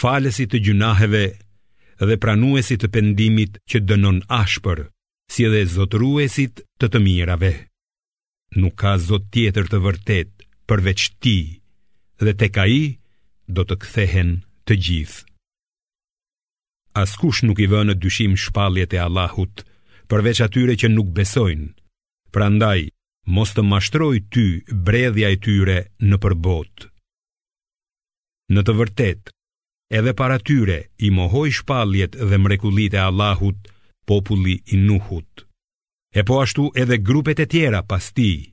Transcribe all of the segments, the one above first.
falësit të gjynaheve dhe pranuesit të pendimit që dënon ashpër, si dhe zotëruesit të të mirave. Nuk ka zot tjetër të vërtetë përveç tij dhe tek ai do të kthehen të gjithë. Askush nuk i vë në dyshim shpalljet e Allahut, përveç atyre që nuk besojnë, prandaj mos të mashtrojë ty bredhja e tyre nëpër botë. Në të vërtetë, edhe para tyre i mohoi shpalljet dhe mrekullitë e Allahut populli i Nuhut. E po ashtu edhe grupet e tjera pas tij.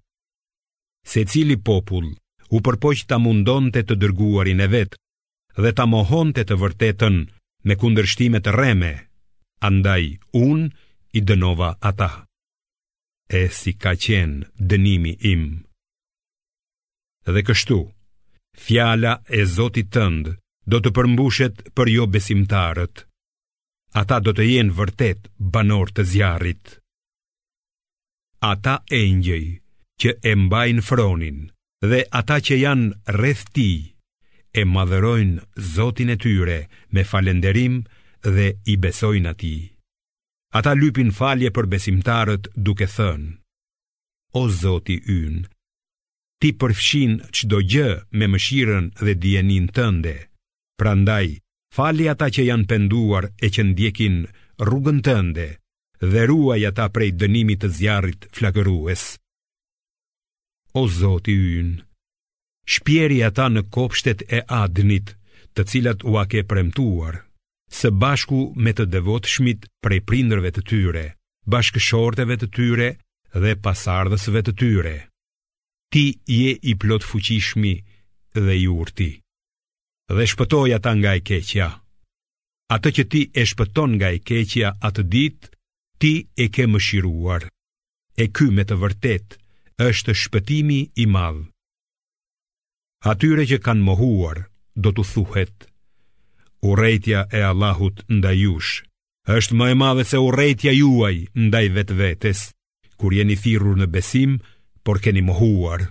Secili popull u përpoq ta mundonte të dërguarin e vet dhe ta mohonte të vërtetën me kundërshtime të rreme, andaj unë i dënova ata. e si ka qenë dënimi im. Dhe kështu, fjala e Zotit tënd do të përmbushet për jobesimtarët. Ata do të jenë vërtet banorë të zjarrit. Ata engjëj që e mbajnë fronin dhe ata që janë rreth tij e madhërojnë Zotin e tyre me falenderim dhe i besojnë atij. Ata lypin falje për besimtarët duke thënë: O Zoti ynë, ti përfshin çdo gjë me mëshirën dhe dijeninë tënde. Prandaj, fali ata që janë penduar e që ndjekin rrugën tënde dhe ruaji ata prej dënimit të zjarrit flakërues. O Zoti ynë, Shpjeri ata në kopshtet e Adnit, të cilat ua ke premtuar, së bashku me të devotshmit prej prindërve të tyre, bashkëshorteve të tyre dhe pasardhësve të tyre. Ti je i plotfuqishmi dhe i urti. Dhe shpëtoji ata nga e keqja. Atë që ti e shpëton nga e keqja atë ditë, ti e ke mëshiruar. e ky me të vërtetë është shpëtimi i madh. Atyre që kanë mohuar, do t'u thuhet, urrejtja e Allahut ndaj jush, është më e madhe se urrejtja juaj ndaj vetëvetes, kur jeni thirrur në besim, por keni mohuar.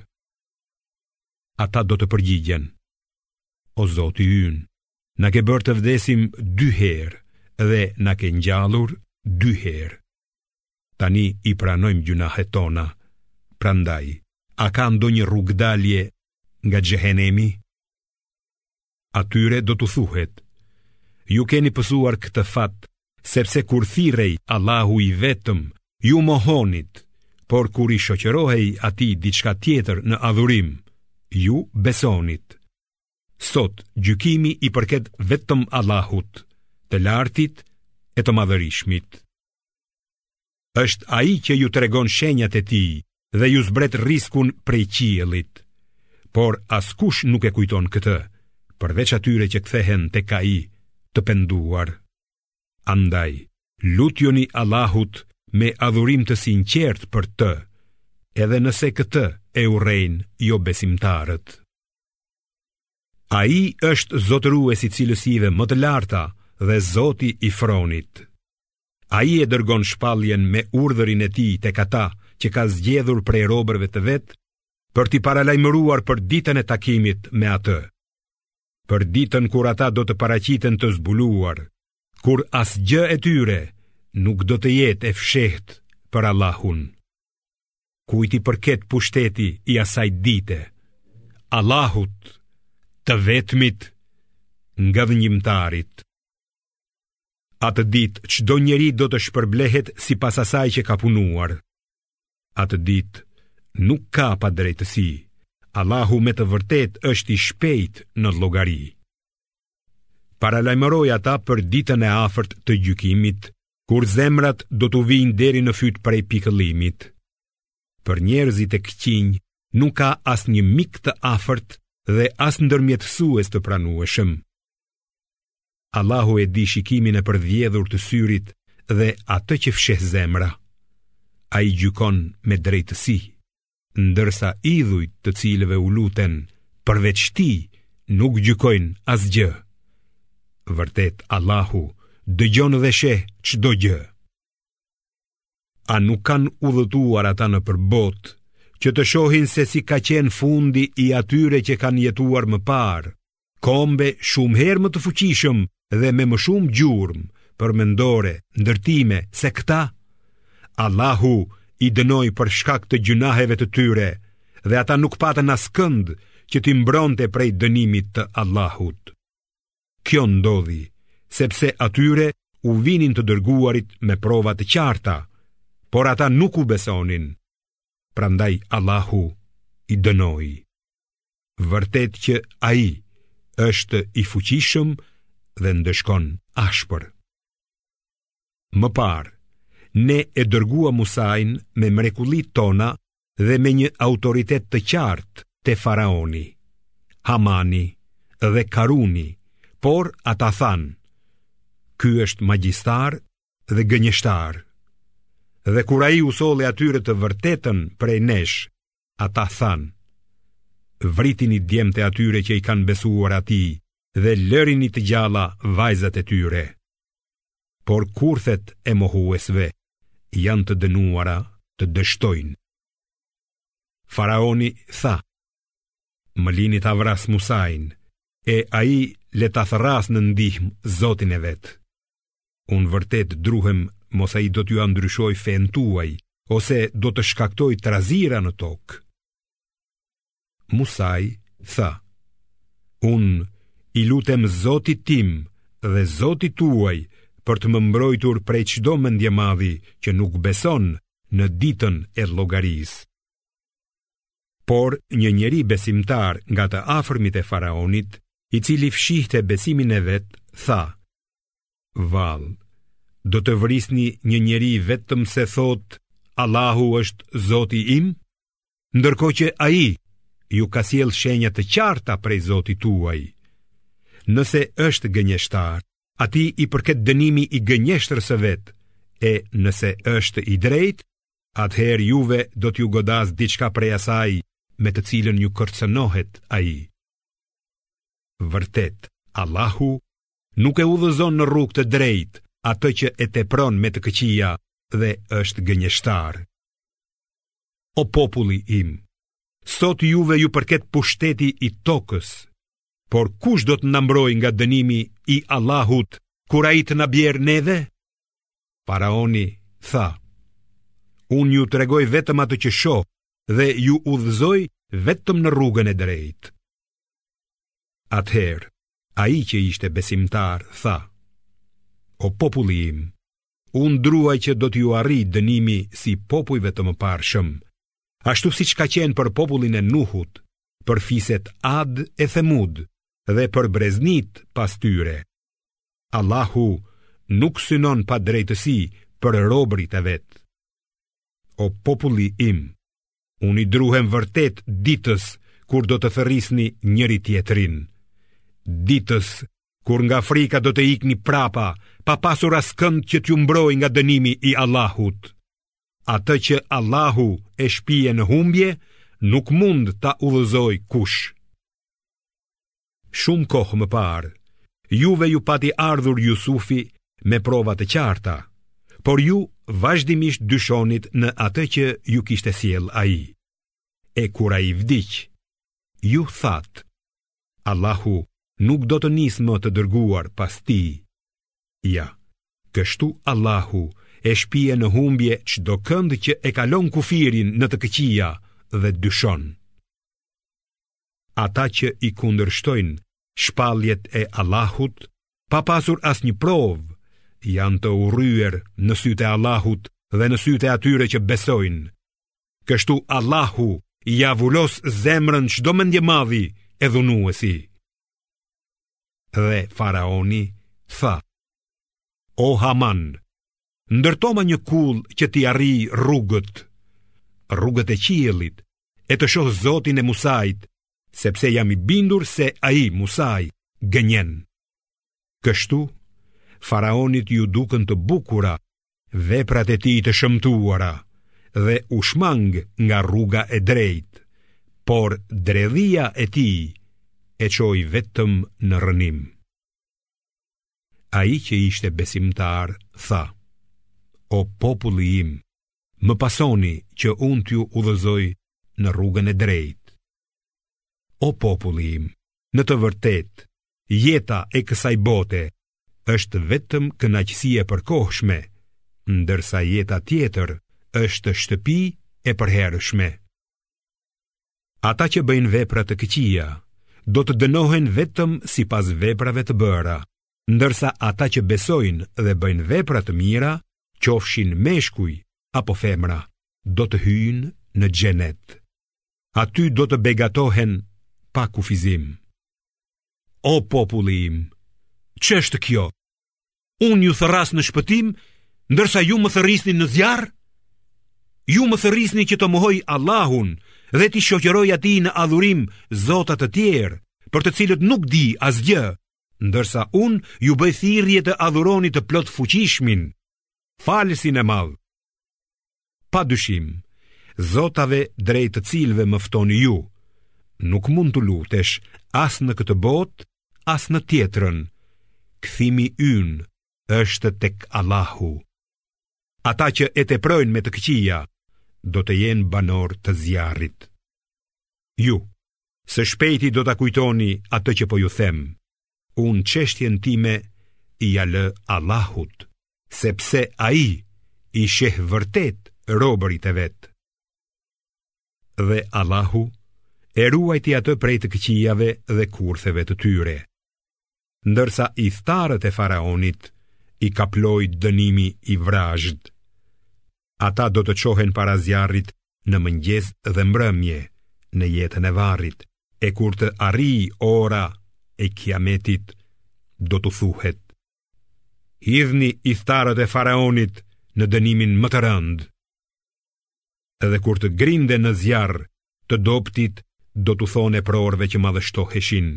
Ata do të përgjigjen, o Zoti ynë, na ke bërë të vdesim dy herë dhe na ke ngjallur dy herë. Tani i pranojmë gjynahet tona. Prandaj, a ka ndonjë rrugëdalje nga xhehenemi? Atyre do t'u thuhet: Ju keni pësuar këtë fat, sepse kur thirrej Allahu i vetëm, ju mohonit, por kur i shoqërohej atij diçka tjetër në adhurim, ju besonit. Sot gjykimi i përket vetëm Allahut, të lartit e të madhërishmit. është ai që ju tregon shenjat e tij dhe ju zbret riskun prej qiellit. Por askush nuk e kujton këtë, përveç atyre që kthehen tek ai të penduar. Andaj, lutjuni Allahut me adhurim të sinqertë për të, edhe nëse këtë e urrejnë jobesimtarët. Ai është zotërues i cilësive më të larta dhe zoti i fronit. Ai e dërgon shpalljen me urdhërin e tij tek ata që ka zgjedhur prej robërve të vet për t'i paralajmëruar për ditën e takimit me atë. Për ditën kur ata do të paraqiten të zbuluar, kur asgjë e tyre nuk do të jetë e fshehtë për Allahun. Kujt i përket pushteti i asaj dite? Allahut, të vetmit, ngadhënjimtarit. Atë ditë çdo njeri do të shpërblehet sipas asaj që ka punuar. Atë ditë nuk ka padrejtësi. Allahu me të vërtetë është i shpejt në llogari. Paralajmëroji ata për ditën e afërt të gjykimit, Kur zemrat do t'u vijnë deri në fyt prej pikëllimit. Për njerëzit e këqinj nuk ka asnjë mik të afërt dhe as ndërmjetësues të pranueshëm. Allahu e di shikimin e përvjedhur të syrit dhe atë që fsheh zemra. Ai gjykon me drejtësi. ndërsa idhujt të cilëve u luten përveç tij nuk gjykojnë asgjë. Vërtet Allahu dëgjon dhe sheh çdo gjë. A nuk kanë udhëtuar ata nëpër botë që të shohin se si ka qenë fundi i atyre që kanë jetuar më parë? kombe shumë herë më të fuqishëm dhe me më shumë gjurmë përmendore, ndërtime se këta, Allahu i dënoi për shkak të gjynaheve të tyre dhe ata nuk patën askënd që t'i mbronte prej dënimit të Allahut. Kjo ndodhi, sepse atyre u vinin të dërguarit me prova të qarta, por ata nuk u besonin. Prandaj Allahu i dënoi. vërtet që ai është i fuqishëm dhe ndëshkon ashpër. Më parë, ne e dërguam Musain me mrekullitë tona dhe me një autoritet të qartë te faraoni, Hamani dhe Karuni, por ata thanë, ky është magjistar dhe gënjeshtar. Dhe kur ai u solli atyre të vërtetën prej nesh, Ata thanë, vritini djemtë e atyre që i kanë besuar atij dhe lërini të gjalla vajzat e tyre. Por kurthet e mohuesve janë të dënuara të dështojnë. Faraoni tha, më lini ta vras Musain, e ai le ta thërrasë në ndihmë zotin e vet. Unë vërtet druhem mos ai do t'jua ndryshojë fenë tuaj, ose do të shkaktojë trazira në tokë. Musai tha, unë i lutem zotit tim dhe zotit tuaj për të më mbrojtur prej çdo mendjemadhi që nuk beson në ditën e llogarisë. Por një njeri besimtar nga të afërmit e faraonit, i cili fshihte besimin e vet, tha: Vallë, do të vrisni një njeri vetëm se thotë Allahu është Zoti im, ndërkohë që ai ju ka sjellë shenja të qarta prej Zotit tuaj. Nëse është gënjeshtar, atij i përket dënimi i gënjeshtrës së vet, e nëse është i drejtë, atëherë juve do t'ju godasë diçka prej asaj me të cilën ju kërcënohet ai. Vërtet, Allahu nuk e udhëzon në rrugë të drejtë atë që e tepron me të këqija dhe është gënjeshtar. O populli im, sot juve ju përket pushteti i tokës, por kush do të na mbrojë nga dënimi i Allahut, kur ai të na bjerë neve? Faraoni tha, Unë ju tregoj vetëm atë që shoh dhe ju udhëzoj vetëm në rrugën e drejtë. Atëherë, ai që ishte besimtar, tha, O populli im, unë druaj që do t'ju arrijë dënimi si popujve të mëparshëm, ashtu siç ka qenë për popullin e Nuhut, për fiset Ad e Themud dhe për breznitë pas tyre, Allahu nuk synon padrejtësi për robërit e vet. O populli im, unë i druhem vërtet ditës kur do të thërrisni njëri-tjetrin. Ditës kur nga frika do të ikni prapa, pa pasur askënd që t'ju mbrojë nga dënimi i Allahut. Atë që Allahu e shpie në humbje, nuk mund ta udhëzojë kush. Shumë kohë më parë, juve ju pati ardhur Jusufi me prova të qarta, por ju vazhdimisht dyshonit në atë që ju kishte sjellë ai. E kur ai vdiq, ju thatë, Allahu nuk do të nisë më të dërguar pas tij. Ja, kështu Allahu e shpie në humbje çdokënd që e kalon kufirin në të këqija dhe dyshon. ata që i kundërshtojnë shpalljet e Allahut, pa pasur asnjë provë, janë të urryer në sytë e Allahut dhe në sytë e atyre që besojnë. Kështu Allahu ia vulos zemrën çdo mendjemadhi e dhunuesi. Dhe faraoni tha, O Haman, ndërtoma një kullë që t'i arrij rrugët, rrugët e qiellit, e të shoh Zotin e Musait, sepse jam i bindur se ai Musai gënjen. Kështu faraonit iu dukën të bukura veprat e tij të shëmtuara dhe u shmang nga rruga e drejtë, por dredhia e tij e çoi vetëm në rrënim. Ai që ishte besimtar tha: O populli im, Më pasoni që unë t'ju udhëzoj në rrugën e drejtë. O populli im, në të vërtetë, jeta e kësaj bote është vetëm kënaqësi e përkohshme, ndërsa jeta tjetër është shtëpi e përherëshme. Ata që bëjnë vepra të këqija do të dënohen vetëm sipas veprave të bëra, ndërsa ata që besojnë dhe bëjnë vepra të mira, qofshin meshkuj apo femra, do të hyjnë në xhenet. Aty do të begatohen pa kufizim. O populli im, ç'është kjo? Unë ju thërras në shpëtim, ndërsa ju më thërrisni në zjarr? Ju më thërrisni që të mohoj Allahun dhe t'i shoqëroj atij në adhurim zota të tjerë, për të cilët nuk di asgjë, ndërsa unë ju bëj thirrje të adhuroni të Plotfuqishmin, falësin e madh. Pa dyshim, zotave drejt të cilëve më ftoni ju, nuk mund t'u lutesh as në këtë botë, as në tjetrën. Kthimi ynë është tek Allahu. Ata që e teprojnë me të këqija, do të jenë banorë të zjarrit. Ju, së shpejti do ta kujtoni atë që po ju them, unë çështjen time ia lë Allahut, sepse ai i sheh vërtet robërit e vet. Dhe Allahu e ruajti atë prej të këqijave dhe kurtheve të tyre. ndërsa ithtarët e faraonit i kaploi dënimi i vrazhdë. Ata do të çohen para zjarrit në mëngjes dhe mbrëmje në jetën e varrit, e kur të arrijë ora e Kiametit, do t'u thuhet: Hidhni ithtarët e faraonit në dënimin më të rëndë. Dhe kur të grinden në zjarr të dobëtit do t'u thonë eprorëve që madhështoheshin.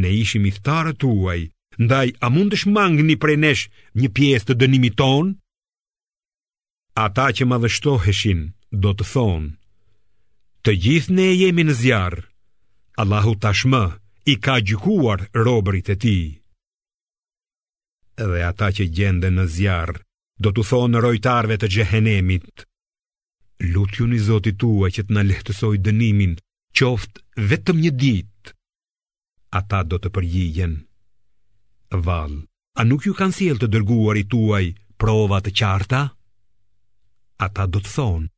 Ne ishim ithtarët tuaj, ndaj a mund të shmangni prej nesh një pjesë të dënimit tonë? Ata që madhështoheshin do të thonë, të gjithë ne jemi në zjarr, Allahu tashmë i ka gjykuar robërit e tij. Dhe ata që gjenden në zjarr, do t'u thonë rojtarëve të xhehenemit: Lutjuni Zotit tuaj që të na lehtësojë dënimin, qoftë vetëm një ditë. Ata do të përgjigjen: Vallë, a nuk ju kanë sjellë të dërguarit tuaj prova të qarta? Ata do të thonë: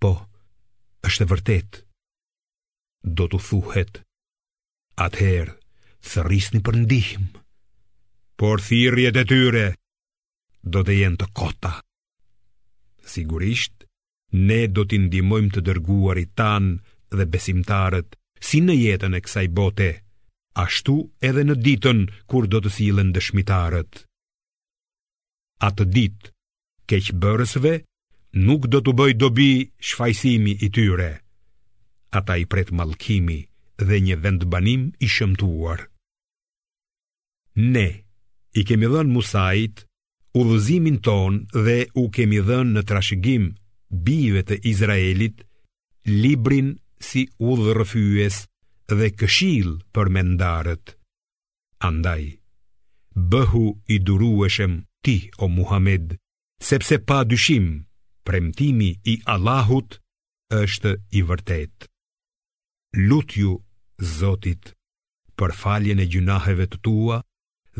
Po, është e vërtetë. Do t'u thuhet: atëherë thërrisni për ndihmë, por thirrjet e tyre do të jenë të kota. Sigurisht, ne do t'i ndihmojmë të dërguarit tanë dhe besimtarët si në jetën e kësaj bote, ashtu edhe në ditën kur do të sillen dëshmitarët. Atë ditë, keqbërësve nuk do t'u bëjë dobi shfajësimi i tyre. Ata i pret mallkimi dhe një vendbanim i shëmtuar. Ne i kemi dhënë Musait udhëzimin tonë dhe u kemi dhënë në trashëgim bijve të Izraelit librin si udhërrëfyes dhe këshillë për mendarët. Andaj, bëhu i durueshëm ti o Muhammed, sepse pa dyshim premtimi i Allahut është i vërtetë. Lutju Zotit për faljen e gjynaheve të tua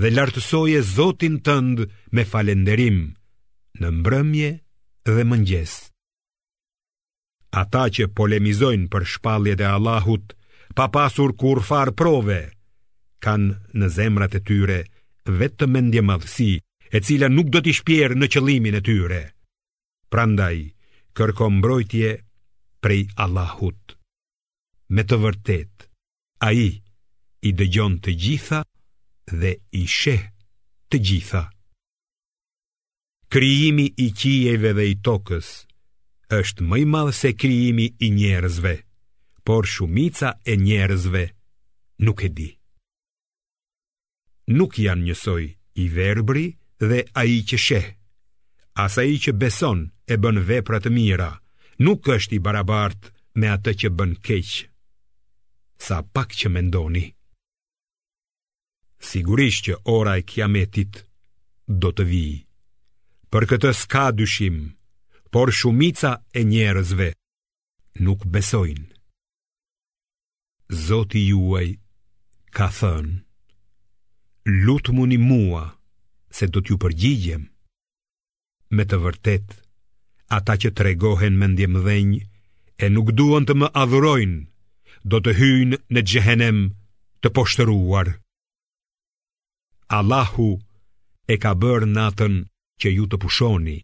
dhe lartësoje Zotin tënd me falënderim në mbrëmje dhe mëngjes. Ata që polemizojnë për shpalljet e Allahut, pa pasur kurrfarë prove, kanë në zemrat e tyre vetëm mendjemadhësi, e cila nuk do t'i shpjerë në qëllimin e tyre. Prandaj, kërko mbrojtje prej Allahut. Me të vërtetë, ai i dëgjon të gjitha dhe i sheh të gjitha. Krijimi i qiejve dhe i tokës është më i madh se krijimi i njerëzve, por shumica e njerëzve nuk e dinë. Nuk janë njësoj i verbëri dhe ai që sheh. As ai që beson e bën vepra të mira, nuk është i barabartë me atë që bën keq. Sa pak që mendoni. Sigurisht që ora e kiametit do të vijë. Për këtë s'ka dyshim, por shumica e njerëzve nuk besojnë. Zoti juaj ka thënë, lutmuni mua se do t'ju përgjigjem. Me të vërtetë, ata që tregohen mendjemëdhenj e nuk duan të më adhurojnë, do të hyjnë në xhehenem të poshtëruar. Allahu e ka bërë natën që ju të pushoni,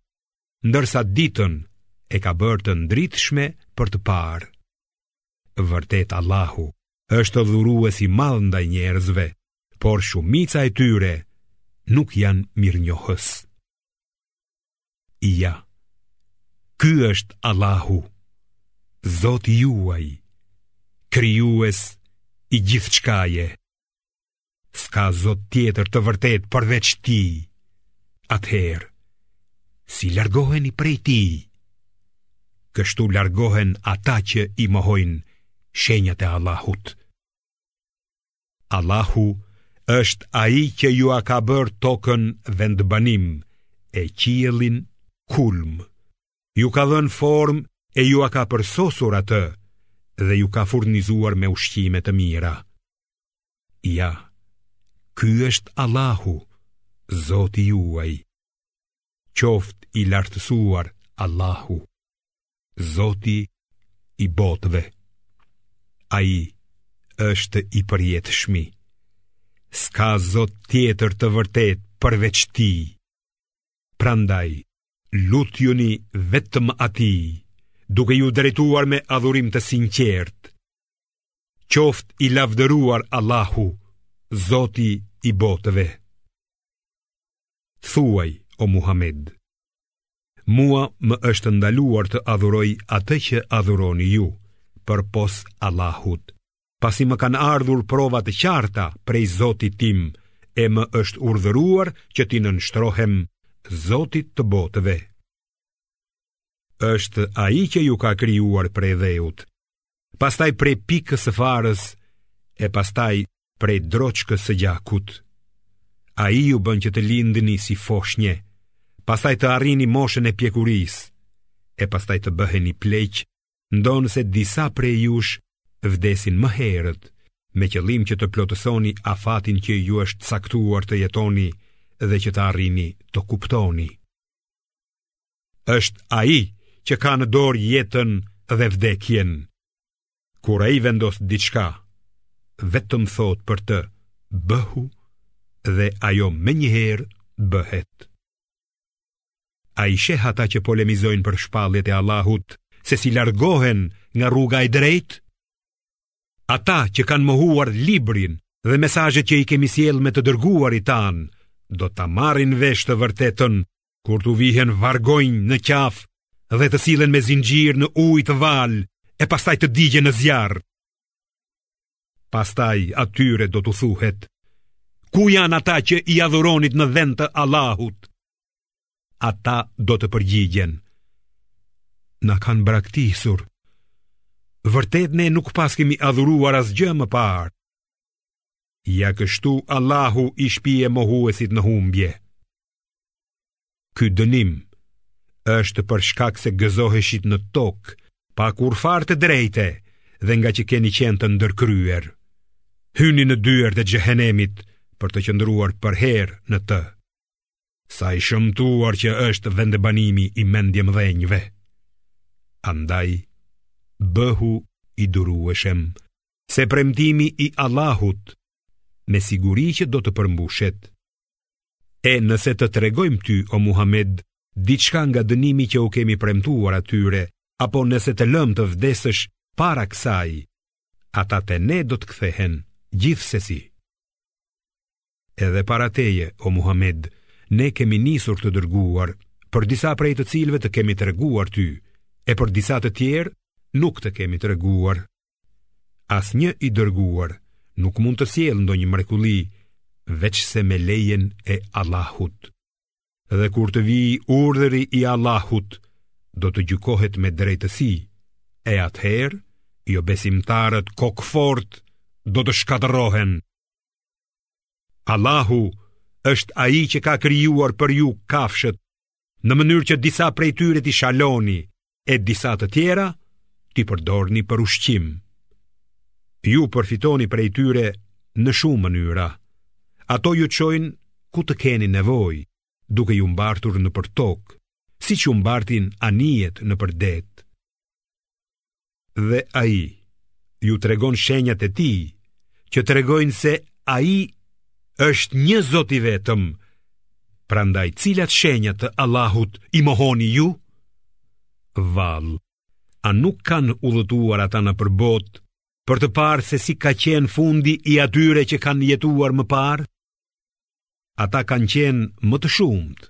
ndërsa ditën e ka bërë të ndritshme për të parë. Vërtet Allahu është dhurues i madh ndaj njerëzve, por shumica e tyre nuk janë mirënjohës. Ja, ky është Allahu, Zoti juaj, krijues i gjithçkaje. S'ka Zot tjetër të vërtetë përveç tij, atëherë, si largoheni prej tij, kështu largohen ata që i mohojnë shenjat e Allahut. Allahu është ai që jua ka bërë tokën vendbanim e qiellin kulm. Ju ka dhënë formë e jua ka përsosur atë dhe ju ka furnizuar me ushqime të mira. Ja, ky është Allahu, Zoti juaj. qoftë i lartësuar Allahu, Zoti i botëve. Ai është i përjetshmi. S'ka Zot tjetër të vërtetë përveç tij. Prandaj, lutjuni vetëm atij, duke iu drejtuar me adhurim të sinqertë. Qoftë i lavdëruar Allahu, Zoti i botëve. Thuaj, o Muhamed, mua më është ndaluar të adhuroj atë që adhuroni ju, përpos Allahut, pasi më kanë ardhur prova të qarta prej Zotit tim e më është urdhëruar që t'i nënshtrohem Zotit të botëve. Është ai që ju ka krijuar prej dheut pastaj prej pikës së farës e pastaj prej droçkës së gjakut. Ai ju bën që të lindni si foshnje, pastaj të arrini moshën e pjekurisë, e pastaj të bëheni pleq, ndonëse disa prej jush vdesin më herët, me qëllim që të plotësoni afatin që ju është caktuar të jetoni dhe që të arrini të kuptoni. është ai që ka në dorë jetën dhe vdekjen. Kur ai vendos diçka, vetëm thotë për të bëhu dhe ajo menjëherë bëhet. A i sheh ata që polemizojnë për shpalljet e Allahut se si largohen nga rruga e drejtë? Ata që kanë mohuar librin dhe mesazhet që i kemi sjellë me të dërguarit tanë, do ta marrin vesh të vërtetën Kur t'u vihen vargonj në qafë dhe të sillen me zinxhirë në ujë të valë e pastaj të digjen në zjarr. Pastaj atyre do t'u thuhet, ku janë ata që i adhuronit në vend të Allahut? Ata do të përgjigjen. Na kanë braktisur. Vërtet ne nuk paskemi adhuruar asgjë më parë. Ja kështu Allahu i shpie mohuesit në humbje. Ky dënim është për shkak se gëzoheshit në tokë pa kurrfarë të drejte dhe ngaqë keni qenë të ndërkryer. Hyni në dyert e xhehenemit për të qëndruar përherë në të. Sa i shëmtuar që është vendbanimi i mendjemëdhenjve. Andaj, bëhu i durueshëm se premtimi i Allahut me siguri që do të përmbushet. E nëse të tregojmë ty o Muhammed diçka nga dënimi që u kemi premtuar atyre, apo nëse të lëmë të vdesësh para kësaj, ata te ne do të kthehen gjithsesi. Edhe para teje, o Muhammed, ne kemi nisur të dërguar, për disa prej të cilëve të kemi treguar ty, e për disa të tjerë nuk të kemi treguar. Asnjë i dërguar nuk mund të sjellë ndonjë mrekulli veçse me lejen e Allahut. Dhe kur të vijë urdhëri i Allahut, do të gjykohet me drejtësi. E atëherë, jobesimtarët kokëfortë do të shkatërrohen. Allahu është ai që ka krijuar për ju kafshët në mënyrë që disa prej tyre t'i shaloni e disa të tjera t'i përdorni për ushqim. Ju përfitoni prej tyre në shumë mënyra. Ato ju çojnë ku të keni nevojë, duke ju mbartur nëpër tokë, siç ju mbartin anijet nëpër dete. Dhe ai ju tregon shenjat e tij që tregojnë se ai është një Zot i vetëm. Prandaj cilat shenja të Allahut i mohoni ju? Vallë, a nuk kanë udhëtuar ata nëpër botë për të parë se si ka qenë fundi i atyre që kanë jetuar më parë? Ata kanë qenë më të shumtë,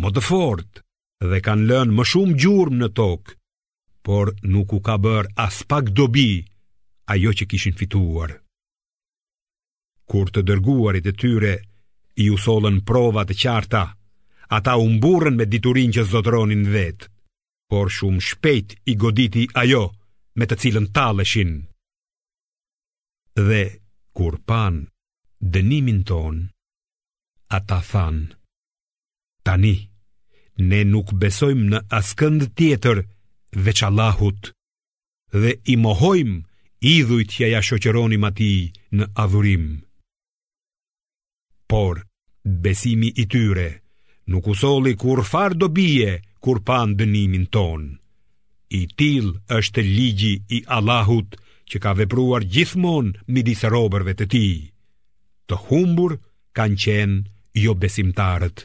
më të fortë, dhe kanë lënë më shumë gjurmë në tokë, por nuk u ka bërë aspak dobi ajo që kishin fituar. Kur të dërguarit e tyre iu sollën prova të qarta, ata u mburrën me diturinë që zotëronin vetë, por shumë shpejt i goditi ajo me të cilën talleshin. Dhe kur panë dënimin tonë, ata thanë, Tani, ne nuk besojmë në askënd tjetër veç Allahut dhe i mohojmë idhujt që ia shoqëronim atij në adhurim. Por, besimi i tyre nuk u solli kurrfarë dobie kur panë dënimin tonë. I tillë është ligji i Allahut që ka vepruar gjithmonë midis robërve të tij. Të humbur kanë qenë jobesimtarët